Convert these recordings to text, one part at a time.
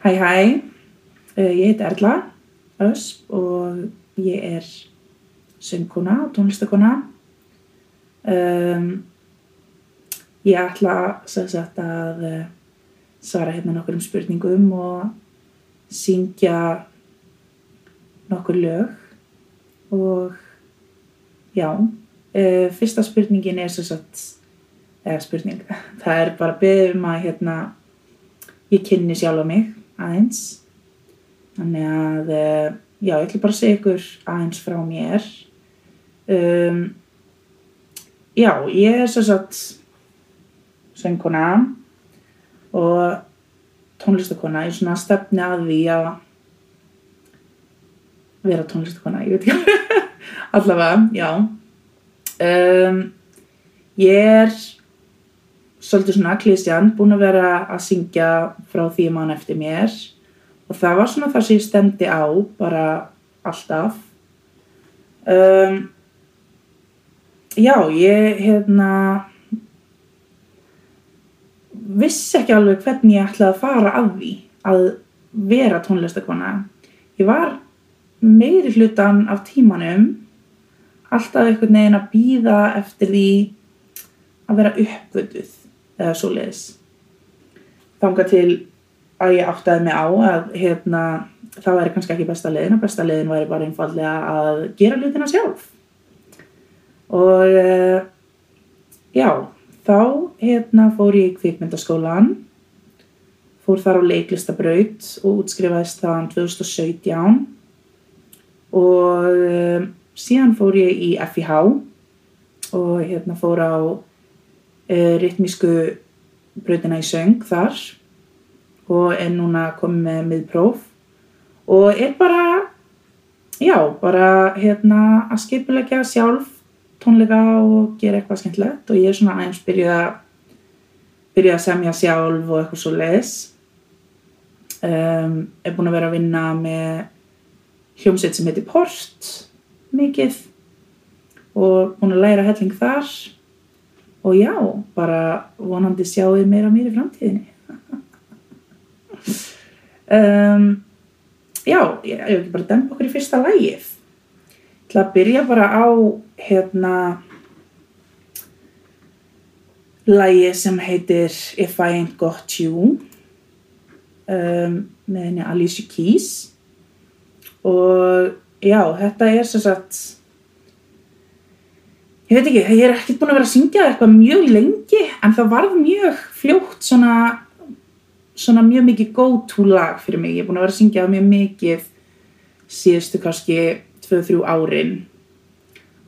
Hæ hæ, ég heiti Erla Ösp og ég er söngkona tónlistakona. Um, ég ætla sagt að uh, svara hérna nokkur um spurningum og syngja nokkur lög. Og já, uh, fyrsta spurningin er sagt, eða spurning, það er bara beðið um að hérna ég kynni sjálfa mig aðeins. Þannig að eh, já, ég ætla bara að segja ykkur aðeins frá mér. Um, já, ég er sem sagt söngkona og tónlistakona er svona stefni að því að vera tónlistakona, ég veit ekki. Allavega, já. Um, ég er svolítið svona klísjan, búin að vera að syngja frá því mann eftir mér. Og það var svona það sem ég stemdi á bara alltaf. Um, já, ég hérna vissi ekki alveg hvernig ég ætlaði að fara að því að vera tónlistakona ég var meiri hlutan af tímanum alltaf einhvern veginn að býða eftir því að vera uppvölduð eða svo leiðis þanga til að ég áttaði mig á að hérna, það væri kannski ekki besta leiðin að besta leiðin væri bara einfallega að gera hlutina sjálf. Og uh, já, þá hérna fór ég í kvikmyndaskólan fór þar á leiklistabraut og útskrifaðist þaðan 2017 og uh, síðan fór ég í FIH og hérna fór á uh, ritmísku brautina í söng þar og er núna komið með miðpróf og er bara já, bara hérna að skipulegja sjálf tónleika og gera eitthvað skemmtilegt og ég er svona aðeins byrjuð að byrjuð að semja sjálf og eitthvað svo leiðis um, er búin að vera að vinna með hljómsveit sem heitir Port mikið og búin að læra helling þar. Og já, bara vonandi sjáu meira mér í framtíðinni. Um, já, ég hef ekki bara dempa okkur í fyrsta lægið til að byrja bara á hérna lægi sem heitir If I Ain't Got You um, með henni Alicia Keys. Og já, þetta er sem sagt ég veit ekki, ég er ekkert búin að vera að syngja eitthvað mjög lengi en það varð mjög fljótt svona svona mjög mikið go-to lag fyrir mig. Ég er búin að vera að syngja mjög mikið síðustu kannski 2-3 árin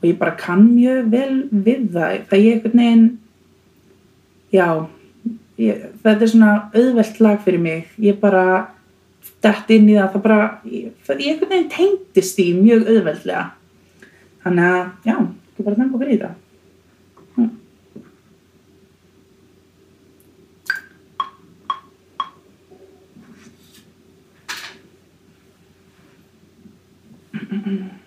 og ég bara kann mjög vel við það. Það ég eitthvað neginn já ég, þetta er svona auðvelt lag fyrir mig. Ég bara dætt inn í það. Það bara, ég, ég eitthvað neginn tengdist í mjög auðveldlega. Þannig að já, ekki bara þengu fyrir það. Some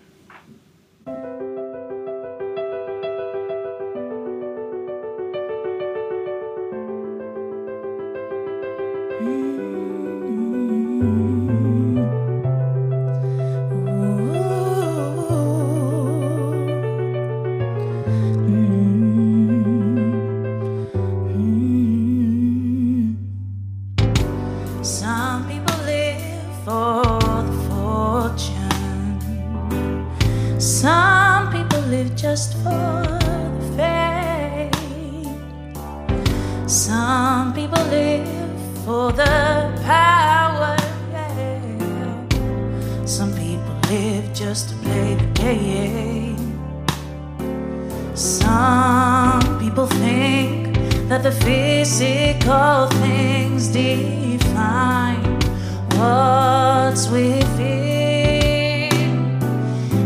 the physical things define what's within.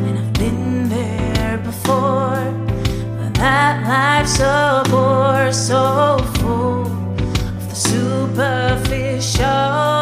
And I've been there before, but that life's a bore. so full of the superficial.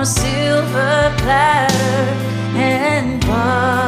On a silver platter, and what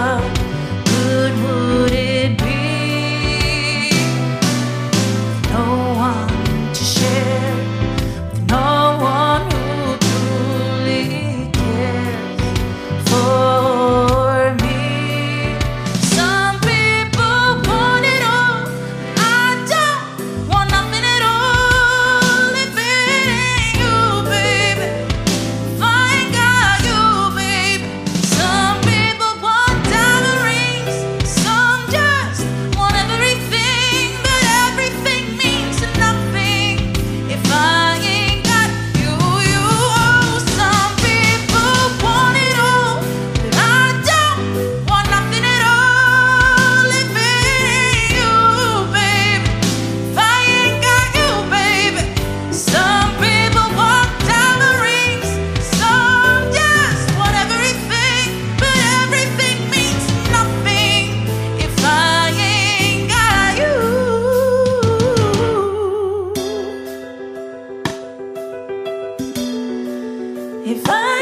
If I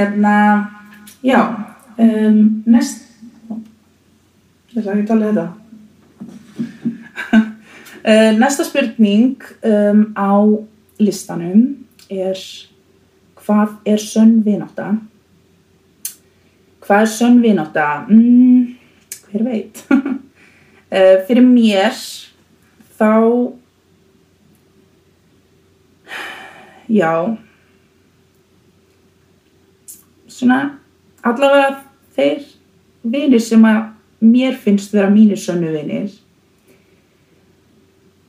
Hérna, já, um, næst, ég ætla ekki að tala um þetta. uh, næsta spurning um, á listanum er hvað er sönn vinátta? Hvað er sönn vinátta? Mm, hver veit? uh, fyrir mér þá Já. Svona, allavega þeir vinir sem að mér finnst vera mínir sönnu vinir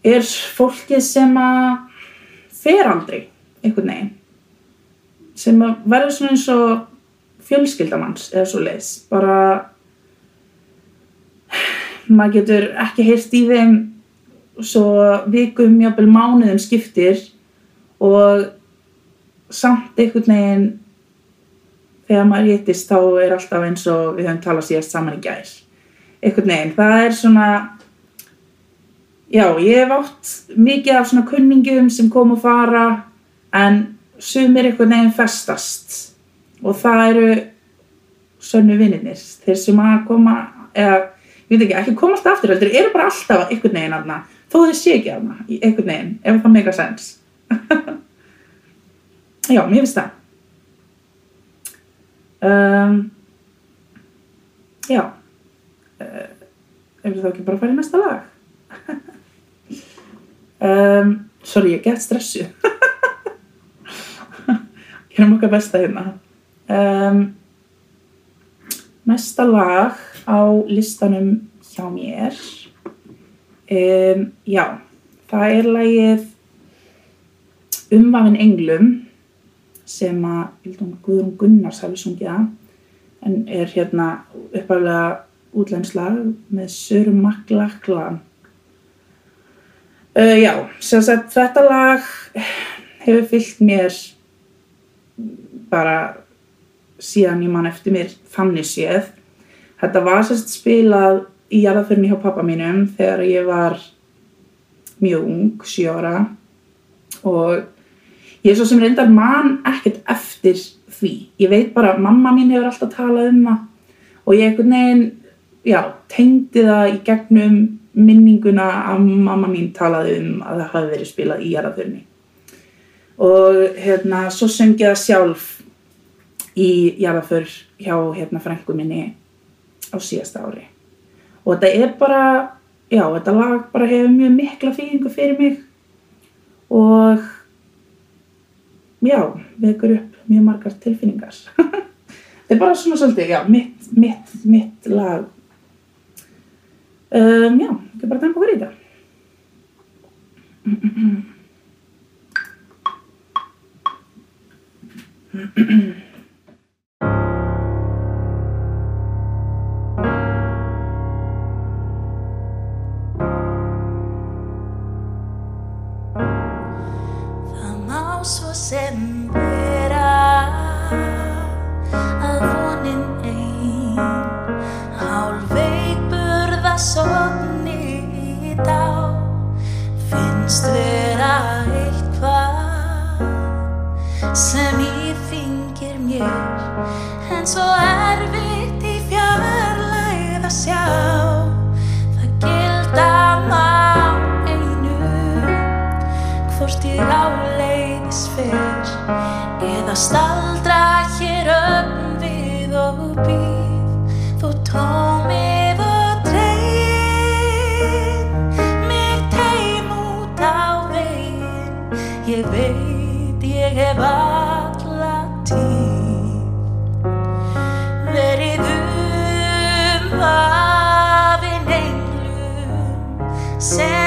er fólkið sem að fer aldrei einhvern veginn sem að verður svona eins og fjölskyldamanns eða svo leis bara maður getur ekki heyrt í þeim svo vikum, jafnvel mánuðum skiptir og samt einhvern veginn þegar maður hittist þá er alltaf eins og við höfum talað síðast saman í gær. Einhvern veginn, það er svona já, ég hef átt mikið af svona kunningum sem kom og fara en sumir einhvern veginn festast. Og það eru sönnu vinninir þeir sem að koma eða, ég veit ekki, ekki koma alltaf aftur heldur, eru bara alltaf einhvern veginn aðna þó þeir sé ekki aðna, einhvern veginn ef það meika sens Já, mér finnst það. Um, já, ef við þá ekki bara í næsta lag. um, sorry, ég get stressu. Gerum okkar besta hérna. Um, næsta lag á listanum hjá mér. Já, það er lagið Umvafin englum sem að, Guðrún Gunnars hafi sungið það, en er hérna uppaflega útlenslag með Söru Maklakla. Uh, já, sem sagt þetta lag hefur fyllt mér bara síðan ég man eftir mér þannig séð. Þetta var sérst spilað í jarðaförni hjá pappa mínum þegar ég var mjög ung, 7 ára og ég er svo sem reyndar man ekkert eftir því. Ég veit bara að mamma mín hefur alltaf talað um það og ég einhvern veginn, já, tengdi það í gegnum minninguna að mamma mín talaði um að það hafi verið spilað í jarðaförni. Og hérna, svo söng ég það sjálf í jarðaför hjá hérna frængu minni á síðasta ári. Og þetta er bara, já, þetta lag bara hefur mjög mikla þýðingu fyrir mig og já, vekur upp mjög margar tilfinningar. þetta er bara svona svolítið, já, mitt, mitt, mitt lag. Um, já, þetta er bara okkur í þetta. ég veit ég hef alla tíð verið umvafin englum sem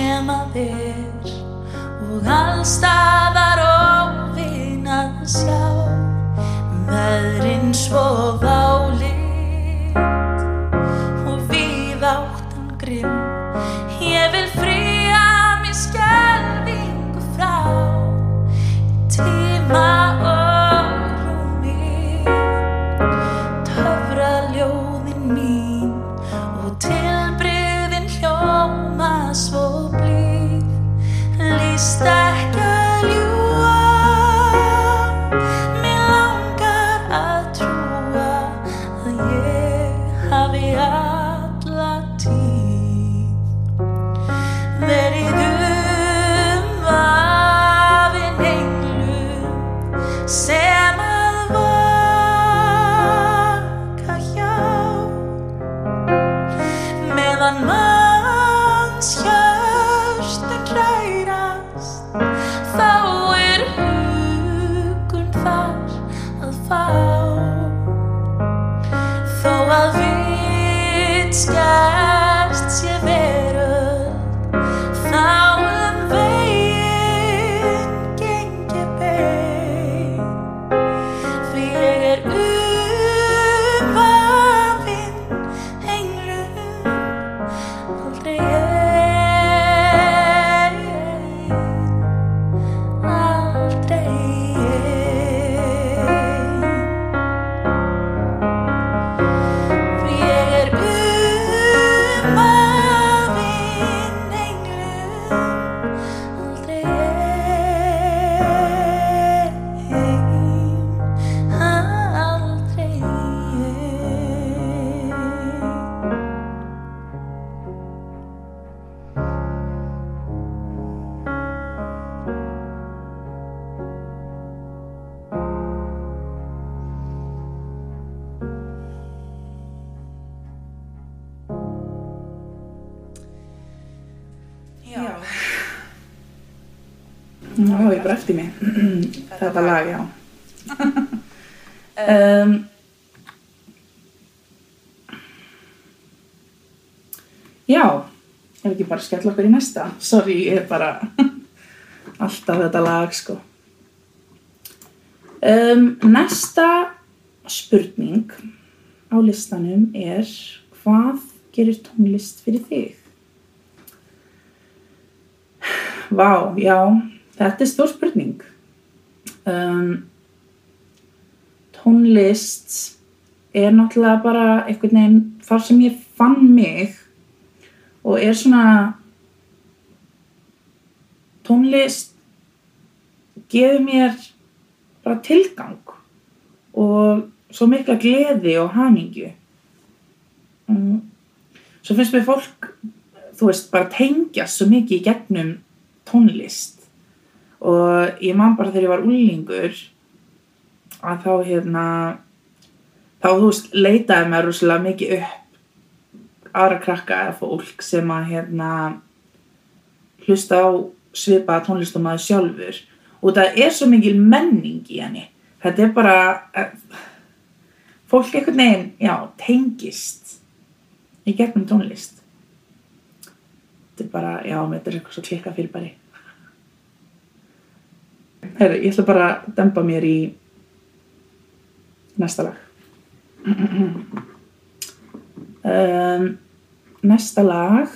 sem að er og allstaðar óvin að sjá veðrin svo válit og við áttan grimm ég vil fría mér skelfingu frá. Tíma já, ef ekki bara skella okkur í næsta. Sorry, ég er bara alltaf þetta lag, sko. Um, næsta spurning á listanum er hvað gerir tónlist fyrir þig? Vá, já, þetta er stór spurning. Um, tónlist er náttúrulega bara einhvern veginn þar sem ég fann mig og er svona tónlist gefur mér bara tilgang og svo mikla gleði og hamingju. Um, svo finnst mér fólk, þú veist, bara tengjast svo mikið í gegnum tónlist og ég man bara þegar ég var úlingur að þá hérna þá þú veist leitaði mér rosalega mikið upp aðra krakka eða fólk sem að hérna hlusta á svipaða tónlist og maður sjálfur. Og það er svo mikil menning í henni. Þetta er bara eh, fólk einhvern veginn, já, tengist í gegnum tónlist. Þetta er bara, já, þetta er eitthvað svo klikka fyrir bari Herru, ég ætla bara að dempa mér í næsta lag um, næsta lag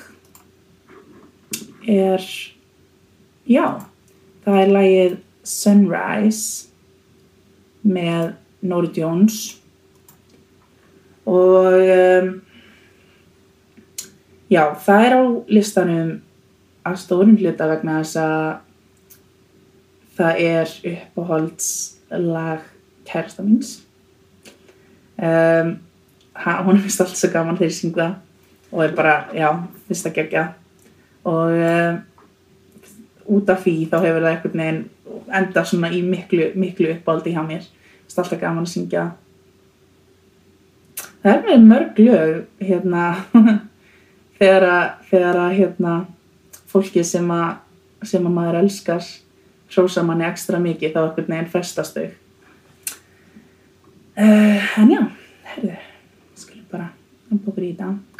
er já, það er lagið Sunrise með Nori Jones. Og um, já, það er á listanum að stórum hluta vegna þess að það er uppáhalds lag kærasta míns. Um, ha- hún finnst alltaf svo gaman þegar ég syng það. Og er bara, já, finnst það gegja og um, út af því þá hefur það einhvern veginn enda svona í miklu, miklu uppáldi hjá mér. Finnst alltaf gaman að syngja. Það er með mörg lög hérna þegar að, þegar að hérna fólki sem að sem að maður elskar hrósa manni ekstra mikið þá einhvern veginn festast þau. Uh, en já, herðu bara enda okkur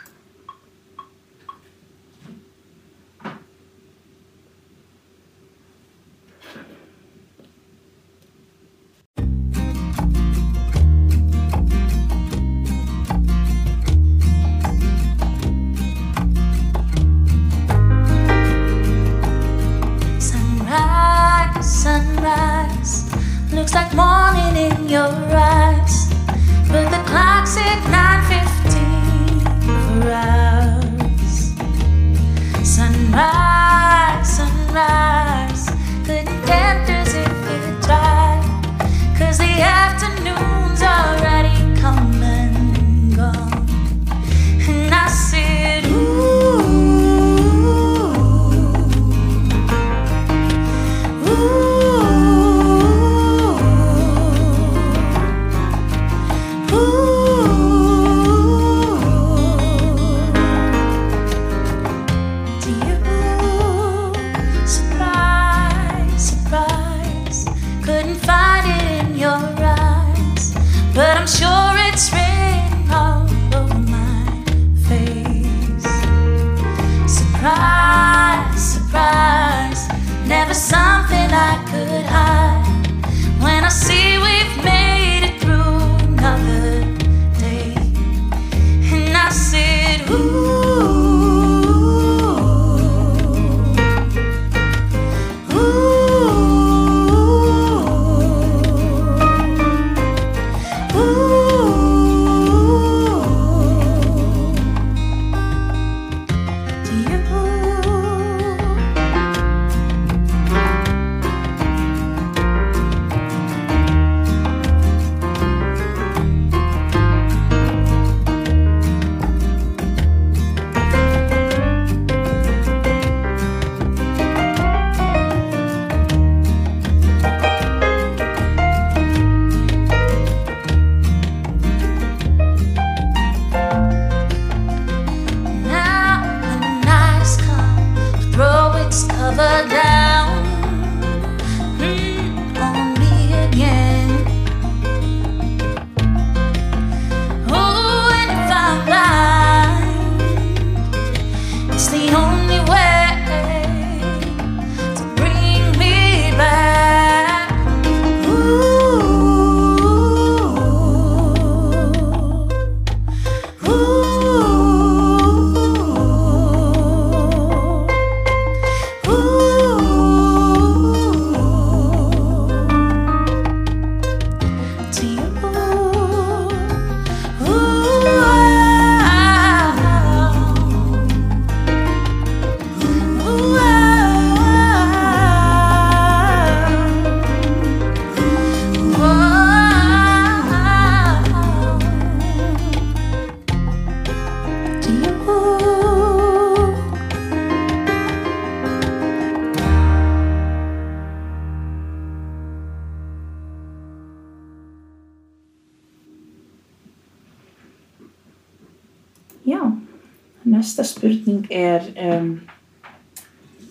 næsta spurning er um,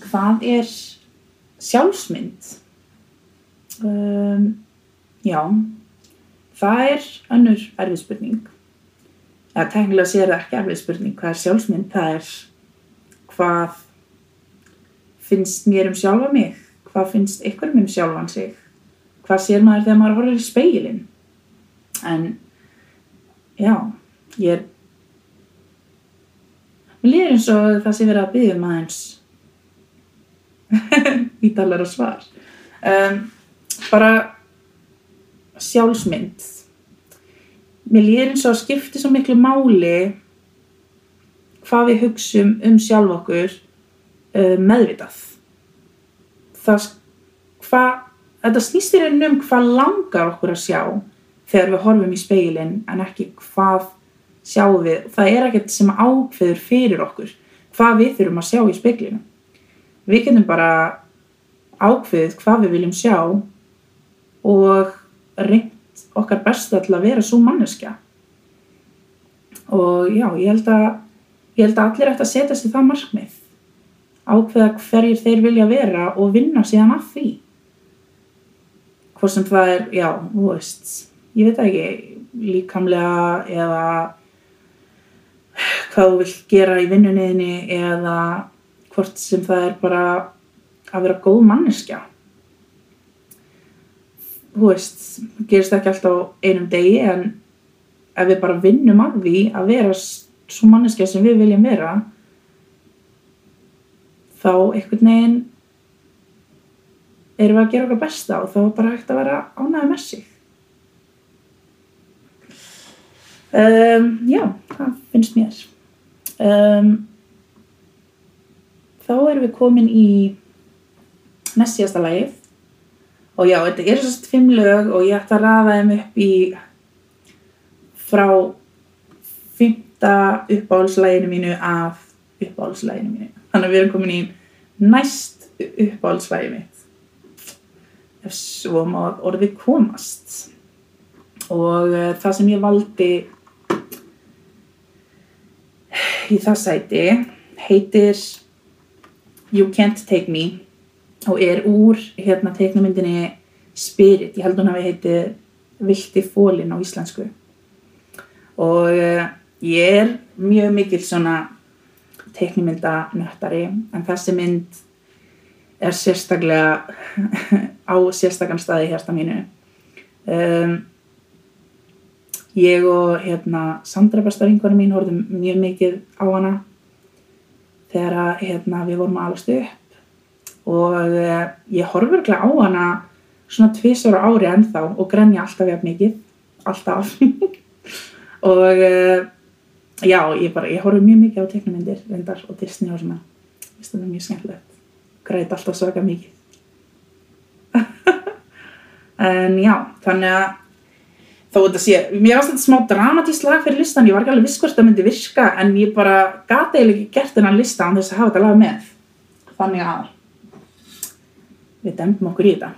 hvað er sjálfsmynd? Um, já, það er önnur erfið spurning. Eða teknilega sér það ekki erfið spurning. Hvað er sjálfsmynd? Það er hvað finnst mér um sjálfa mig? Hvað finnst ykkur um sjálfan sig? Hvað sér maður þegar maður horfir í speilin? En já, ég er Mér líður eins og það sé verið að byggja um aðeins ítalara svar. Um, bara sjálfsmynd. Mér líður eins og skipti svo miklu máli hvað við hugsum um sjálf okkur uh, meðvitað. Það, hva, þetta snýst í rauninu um hvað langar okkur að sjá þegar við horfum í speilin en ekki hvað sjáum við, það er ekkert sem ákveður fyrir okkur hvað við þurfum að sjá í speklinu við getum bara ákveðið hvað við viljum sjá og reynt okkar besta til að vera svo manneskja. Og já, ég held að ég held að allir ætti að setja sér það markmið. Ákveða hverjir þeir vilja vera og vinna síðan að því. Hvort sem það er, já, þú veist ég veit ekki, líkamlega eða hvað þú vilt gera í vinnunniðinni eða hvort sem það er bara að vera góð manneskja. Þú veist gerist ekki alltaf á einum degi en ef við bara vinnum að því að vera svo manneskja sem við viljum vera þá einhvern veginn erum við að gera okkar besta og þá er bara hægt að vera ánæði með sig. Um, já, það finnst mér um, þá erum við komin í næst síðasta lagið. Og já, þetta er sérst fimm lög og ég ætti að rafa þeim upp í frá fymta uppáhaldslæginu mínu af uppáhaldslæginu mínu. Þannig að við erum komin í næst uppáhaldslæginu mitt. Ef svo má orðið komast. Og uh, það sem ég valdi í það sæti heitir You Can't Take Me og er úr hérna teiknumyndinni Spirit, ég held hún hafi heitið Vilti fólin á íslensku. Og uh, ég er mjög mikil svona teiknumyndanöttari en þessi mynd er sérstaklega á sérstakann staði hérsta mínu. Um, ég og hérna Sandra besta vingunum mín horfðum mjög mikið á hana þegar að hérna, við vorum að alast upp og uh, ég horfur ekki á hana svona tvísar ári ennþá og grenja alltaf jafn mikið alltaf. Og uh, já, ég bara, ég horfur mjög mikið á teknumindir reyndar og Disney og svona. Það er mjög skemmtilegt. Græt alltaf svaka mikið. En já, þannig að þó þetta sé, mér varst þetta smá dramatísk lag fyrir listan, ég var ekki alveg viss hvort það myndi virka en ég bara gati eiginlega ekki gert þennan lista án þess að hafa þetta lag með. Þannig að við dempum okkur í þetta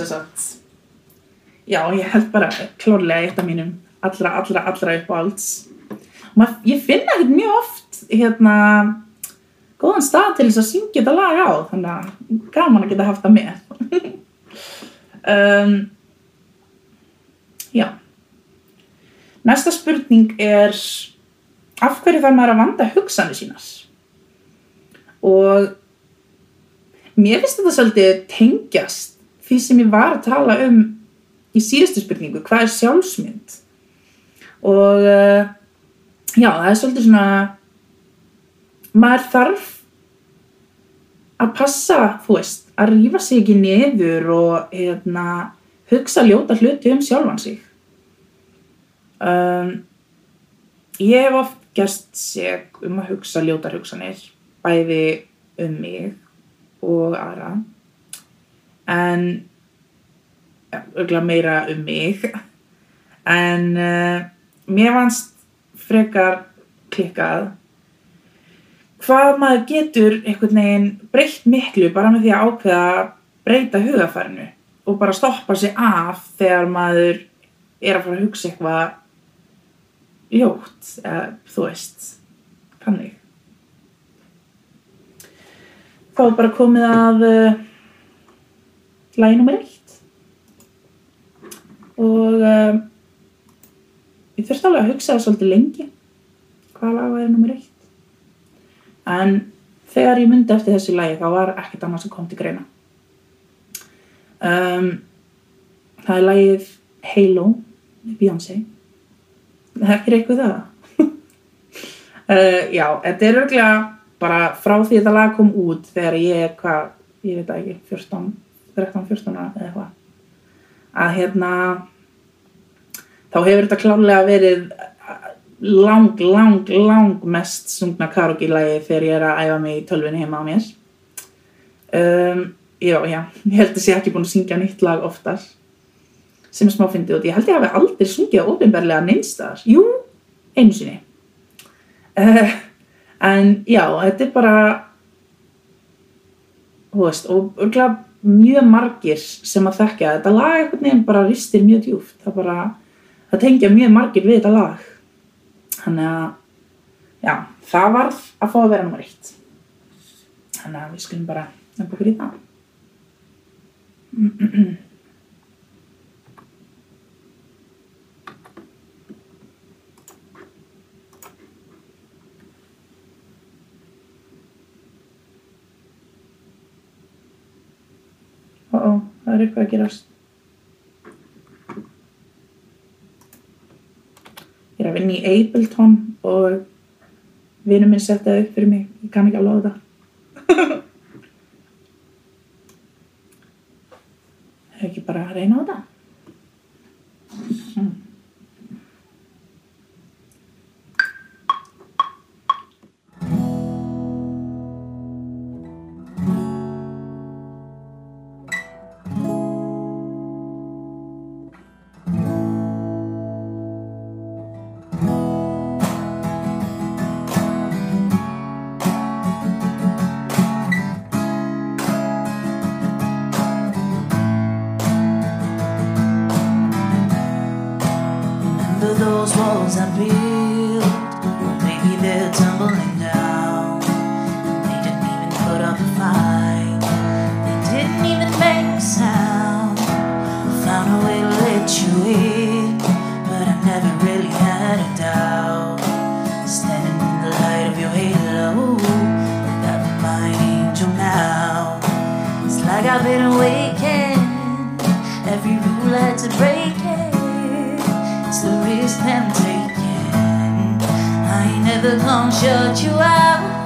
svo satt já, ég held bara klárlega eitt af mínum allra, allra, allra uppáhalds. Mað, ég finn ekkert mjög oft hérna góðan stað til þess að syngja þetta lag á þannig að gaman að geta haft það með. Um, já. Næsta spurning er af hverju þarf maður að vanda hugsanir sínas og mér finnst þetta svolítið tengjast því sem ég var að tala um í síðustu spurningu, hvað er sjálfsmynd? Og uh, já, það er svolítið svona maður þarf að passa, þú veist að rífa sig ekki niður og hérna, hugsa ljóta hluti um sjálfan sig. Um, ég hef oft gerst seg um að hugsa ljótar hugsanir bæði um mig og aðra en örugglega meira um mig. En uh, mér fannst frekar klikkað. Hvað maður getur einhvern veginn breytt miklu bara með því að ákveða að breyta hugafærinu og bara stoppa sig af þegar maður er að fara að hugsa eitthvað ljótt, eða þú veist þannig. Þá er bara komið að uh, lagi nummer eitt. Og uh, ég þurfti alveg að hugsa það svolítið lengi hvað lag er nummer eitt. En þegar ég myndi eftir þessi lagi þá var ekkert annað sem kom til greina. Um, það er lagið Halo Beyoncé. Þekkir eitthvað það. Uh, já, þetta er örgulega bara frá því þetta lag kom út þegar ég er hvað, ég veit það ekki 14, 13, 14 ára eða eitthvað. Að hérna þá hefur þetta klárlega verið lang, lang, lang mest sungna karaoke-lagi þegar ég er að æfa mig í tölvunni heima á mér. Um, já, já ég held að ég ekki búin að syngja nýtt lag oftar sem er smá fyndið út. Ég held ég hafi aldrei sungið ofinberlega neinstar jú, einu sinni. Uh, en já, þetta er bara þú veist, og örgulega mjög margir sem að þekkja þetta lag einhvern veginn bara ristir mjög djúft það bara, það tengja mjög margir við þetta lag. Þannig að já, það varð að fá að vera nummer eitt. Þannig að við skulum bara nefna okkur í það Ó, ó, það er eitthvað að gerast. Ég er að vinna í Ableton og vinur minn setti það upp fyrir mig. Ég kann ekki alveg á þetta. Hefur ekki bara að reyna á þetta? Those walls I built, maybe they're tumbling down. They didn't even put up a fight. They didn't even make a sound. Found a way to let you in, but I never really had a doubt. Standing in the light of your halo, like I'm my angel now. It's like I've been awakened. Every rule I had to break. It's the risk I'm taking. I never gonna shut you out.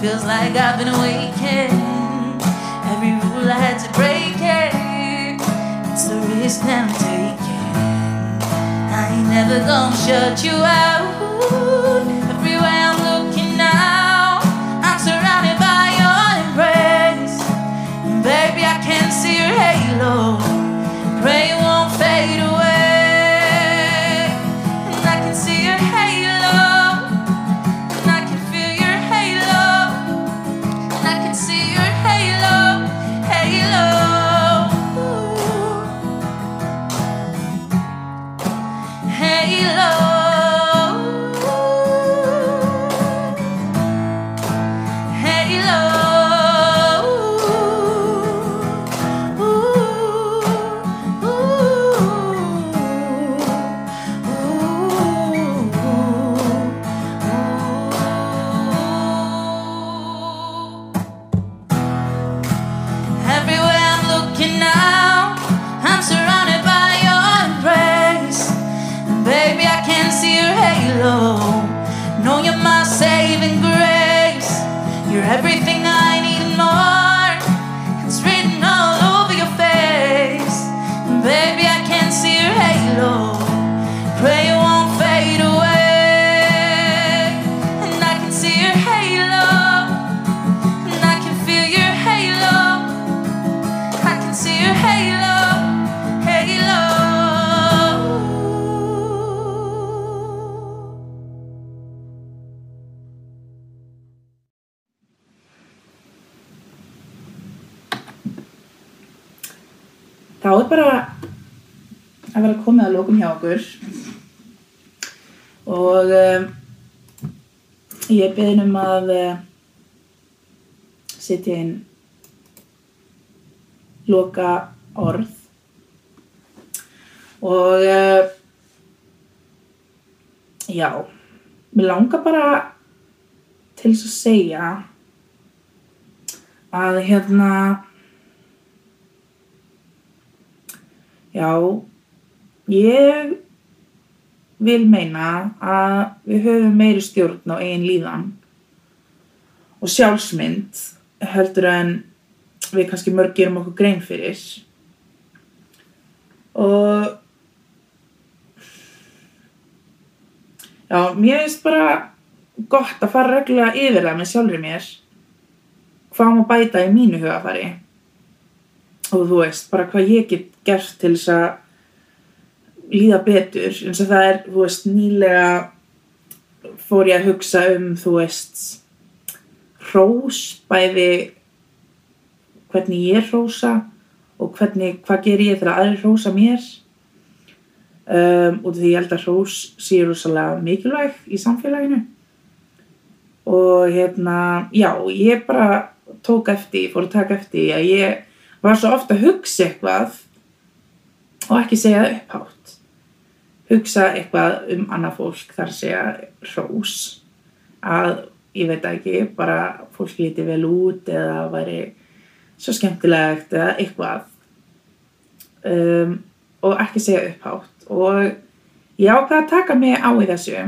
Feels like I've been awakened. Every rule I had to break it. It's the risk I'm taking. I ain't never gonna shut you out. Everything I að vera komið að lókum hjá okkur. Og um, ég beðin um að uh, setja inn loka orð. Og uh, já, mér langar bara til þess að segja að hérna Já, ég vil meina að við höfum meiri stjórn á eigin líðan og sjálfsmynd heldur en við kannski mörg gerum okkur grein fyrir. Og já, mér finnst bara gott að fara reglulega yfir það með sjálfri mér hvað má bæta í mínu hugafari og þú veist, bara hvað ég get gert til þess að líða betur eins og það er, þú veist, nýlega fór ég að hugsa um, þú veist hrós, bæði hvernig ég hrósa og hvernig, hvað ger ég þegar aðrir hrósa mér. Um, og því ég held að hrós sé rosalega mikilvæg í samfélaginu. Og hérna, já, ég bara tók eftir, fór að taka eftir að ég var svo ofta að hugsa eitthvað og ekki segja upphátt hugsa eitthvað um annað fólk þar segja hrós að ég veit ekki bara fólk líti vel út eða væri svo skemmtilegt eða eitthvað. Um, og ekki segja upphátt. Og ég ákvað að taka mig á í þessu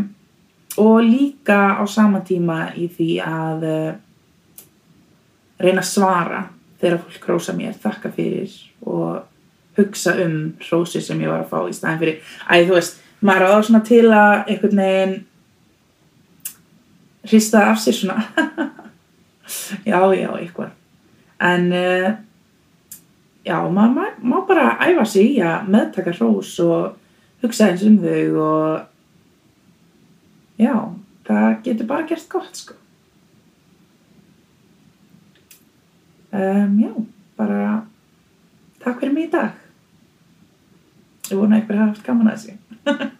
og líka á sama tíma í því að uh, reyna að svara þegar fólk hrósa mér, þakka fyrir og hugsa um hrósi sem ég var að fá í staðin fyrir. Æ, þú veist, maður á svona til að einhvern veginn hrista af sér svona. Já, já, eitthvað. En uh, já, maður má, má bara æfa sig í að meðtaka hrós og hugsa eins um þau og já, það getur bara gert gott sko. Um, já, bara takk fyrir mig í dag vona að ykkur hafa haft gaman að þessu